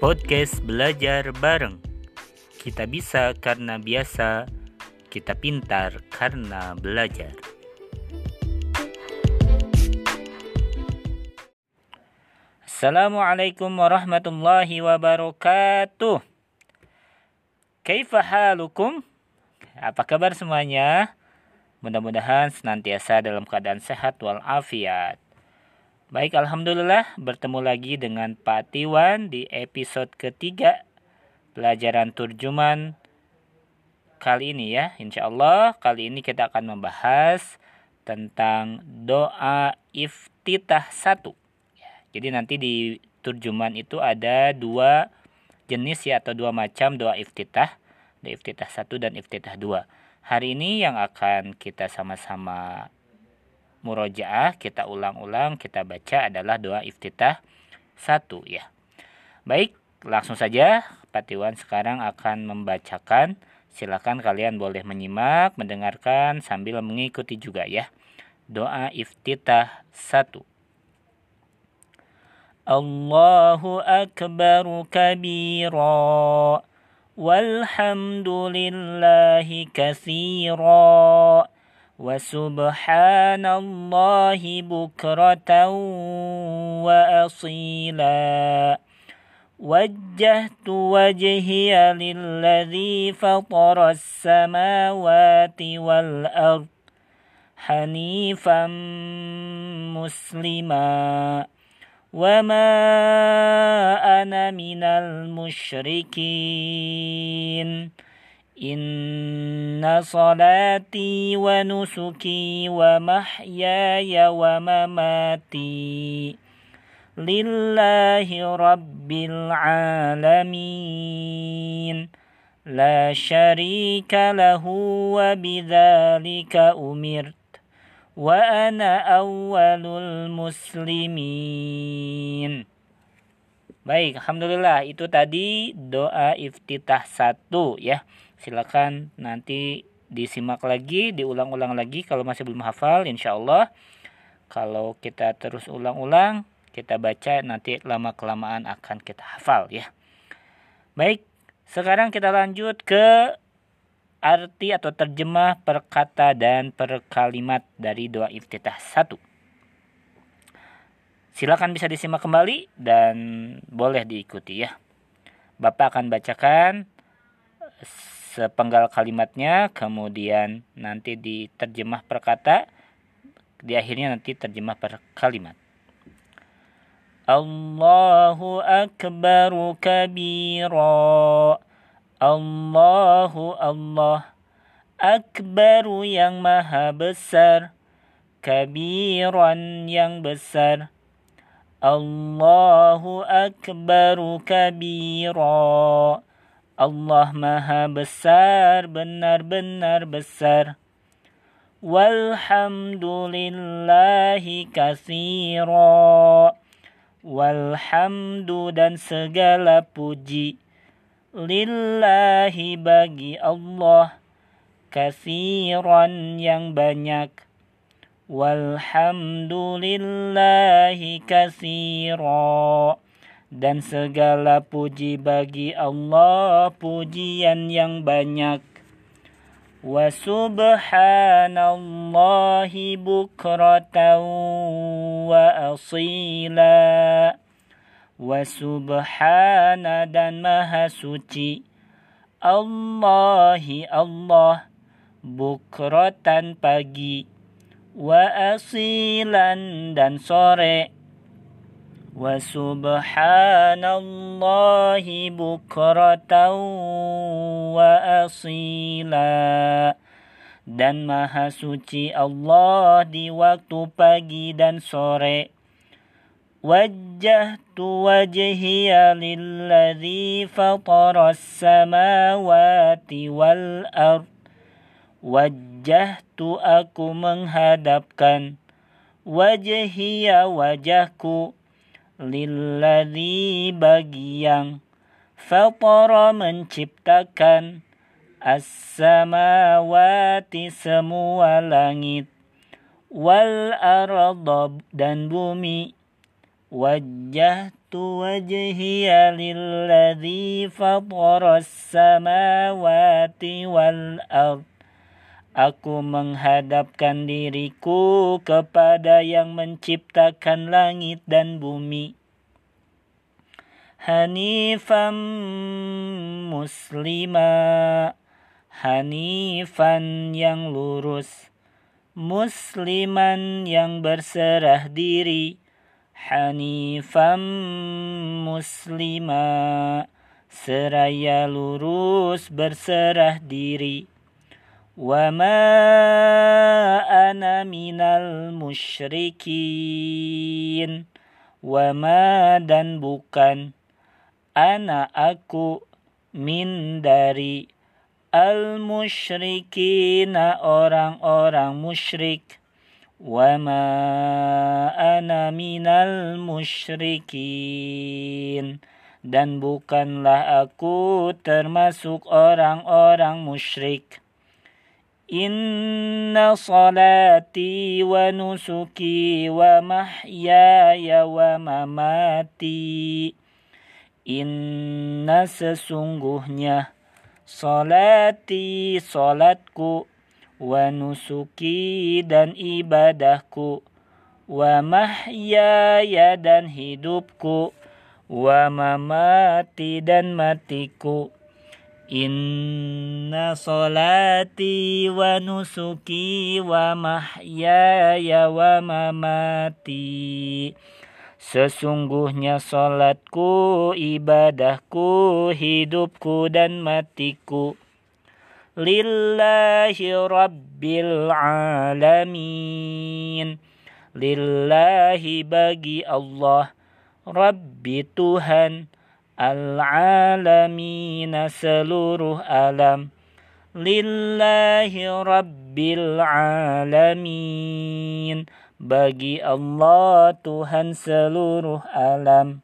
Podcast belajar bareng. Kita bisa karena biasa, kita pintar karena belajar. Assalamualaikum warahmatullahi wabarakatuh. Kaifa halukum? Apa kabar semuanya? Mudah-mudahan senantiasa dalam keadaan sehat walafiat. Baik, Alhamdulillah bertemu lagi dengan Pak Tiwan di episode ketiga pelajaran turjuman kali ini ya. Insya Allah kali ini kita akan membahas tentang doa iftitah satu. Jadi nanti di turjuman itu ada dua jenis ya atau dua macam doa iftitah. Doa iftitah satu dan iftitah dua. Hari ini yang akan kita sama-sama murojaah kita ulang-ulang kita baca adalah doa iftitah satu ya. Baik, langsung saja Pak Tiwan sekarang akan membacakan. Silakan kalian boleh menyimak, mendengarkan sambil mengikuti juga ya. Doa iftitah satu. Allahu akbar kabira walhamdulillahi katsira وسبحان الله بكرة وأصيلا. وجهت وجهي للذي فطر السماوات والأرض حنيفا مسلما. وما أنا من المشركين. إن صلاتي ونسكي ومحياي ومماتي لله رب العالمين لا شريك له وبذلك أمرت وأنا أول المسلمين Baik, Alhamdulillah itu tadi doa iftitah satu ya silakan nanti disimak lagi, diulang-ulang lagi kalau masih belum hafal insya Allah. Kalau kita terus ulang-ulang, kita baca nanti lama-kelamaan akan kita hafal ya. Baik, sekarang kita lanjut ke arti atau terjemah perkata dan perkalimat dari doa iftitah satu. Silakan bisa disimak kembali dan boleh diikuti ya. Bapak akan bacakan sepenggal kalimatnya kemudian nanti diterjemah per kata di akhirnya nanti terjemah per kalimat. Allahu akbar kabira. Allahu Allah akbaru yang maha besar. Kabiran yang besar Allahu akbaru kabira Allah maha besar, benar-benar besar. Walhamdulillahi kathira. Walhamdu dan segala puji. Lillahi bagi Allah. Kathiran yang banyak. Walhamdulillahi kathira dan segala puji bagi Allah pujian yang banyak. Wa subhanallahi bukratan wa asila. Wa subhana dan maha suci. Allahi Allah bukratan pagi wa asilan dan sore. Wa subhanallahi bukratan wa asila. Dan maha suci Allah di waktu pagi dan sore. Wajah tu wajhiya lilladhi fatara samawati wal ardh ard wajjahtu aku menghadapkan. Wajhiya wajahku lilladzi bagi yang fatara menciptakan. As-samawati semua langit. Wal arda dan bumi. Wajjahtu wajhiya lilladzi fataras samawati wal ard Aku menghadapkan diriku kepada yang menciptakan langit dan bumi. Hanifan muslima Hanifan yang lurus Musliman yang berserah diri Hanifan muslima Seraya lurus berserah diri وما أنا من المشركين وما dan bukan ana aku min dari al musyrikina orang-orang musyrik wama ana minal musyrikin dan bukanlah aku termasuk orang-orang musyrik إن صلاتي ونسكي ومحياي ومماتي Inna sesungguhnya Salati salatku Wa nusuki dan ibadahku Wa mahyaya dan hidupku Wa mamati dan matiku Inna salati wa nusuki wa mahyaya wa mamati. Sesungguhnya salatku, ibadahku, hidupku dan matiku. Lillahi Rabbil Alamin. Lillahi bagi Allah Rabbi Tuhan Al-alamin seluruh alam Lillahi rabbil alamin Bagi Allah Tuhan seluruh alam.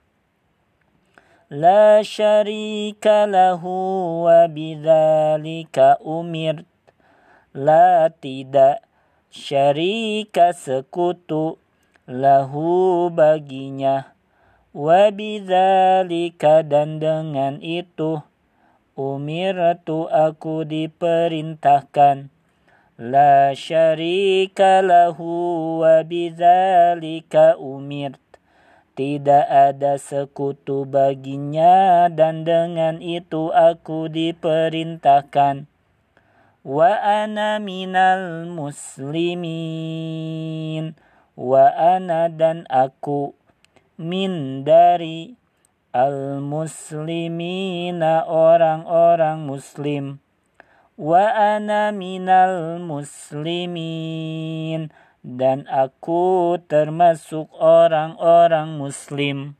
La syarika lahu wa bidzalika umirt. La tidak syarika sekutu lahu baginya. Wabidzalika dan dengan itu umirtu aku diperintahkan. La syarika lahu wabidzalika umirt tidak ada sekutu baginya dan dengan itu aku diperintahkan. Wa ana minal muslimin. Wa ana dan aku min dari al-muslimina orang-orang muslim. Wa ana minal muslimin. Dan aku termasuk orang-orang muslim.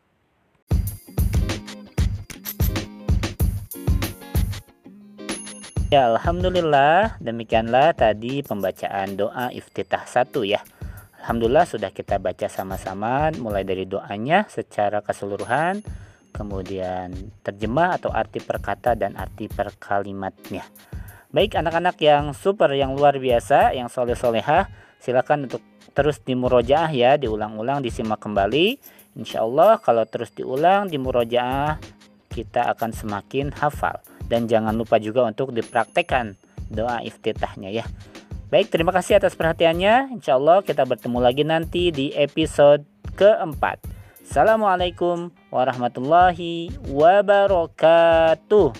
Ya, Alhamdulillah, demikianlah tadi pembacaan doa iftitah satu ya. Alhamdulillah sudah kita baca sama-sama mulai dari doanya secara keseluruhan, kemudian terjemah atau arti perkata dan arti per kalimatnya. Baik anak-anak yang super, yang luar biasa, yang soleh-solehah, silakan untuk terus dimurojaah ya, diulang-ulang, disimak kembali. Insya Allah kalau terus diulang, dimurojaah, kita akan semakin hafal. Dan jangan lupa juga untuk dipraktekkan doa iftitahnya ya. Baik, terima kasih atas perhatiannya. Insya Allah kita bertemu lagi nanti di episode keempat. Assalamualaikum warahmatullahi wabarakatuh.